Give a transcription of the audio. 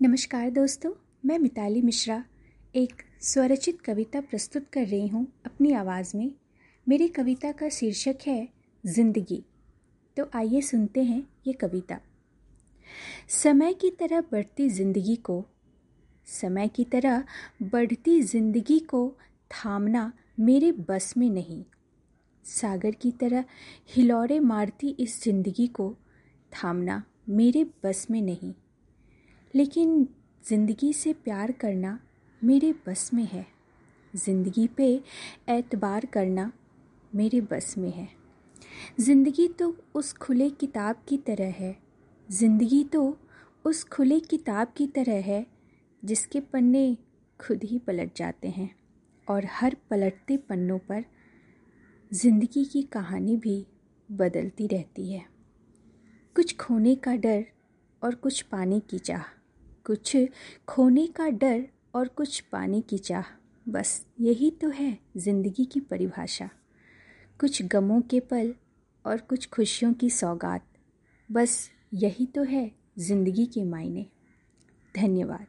नमस्कार दोस्तों, मैं मिताली मिश्रा, एक स्वरचित कविता प्रस्तुत कर रही हूँ अपनी आवाज़ में। मेरी कविता का शीर्षक है ज़िंदगी। तो आइए सुनते हैं ये कविता। समय की तरह बढ़ती ज़िंदगी को, समय की तरह बढ़ती ज़िंदगी को थामना मेरे बस में नहीं। सागर की तरह हिलौरे मारती इस ज़िंदगी को थामना मेरे बस में नहीं। लेकिन ज़िंदगी से प्यार करना मेरे बस में है। ज़िंदगी पे एतबार करना मेरे बस में है। ज़िंदगी तो उस खुले किताब की तरह है। ज़िंदगी तो उस खुले किताब की तरह है जिसके पन्ने खुद ही पलट जाते हैं और हर पलटते पन्नों पर ज़िंदगी की कहानी भी बदलती रहती है। कुछ खोने का डर और कुछ पाने की चाह। कुछ खोने का डर और कुछ पाने की चाह। बस यही तो है ज़िंदगी की परिभाषा। कुछ गमों के पल और कुछ खुशियों की सौगात। बस यही तो है ज़िंदगी के मायने। धन्यवाद।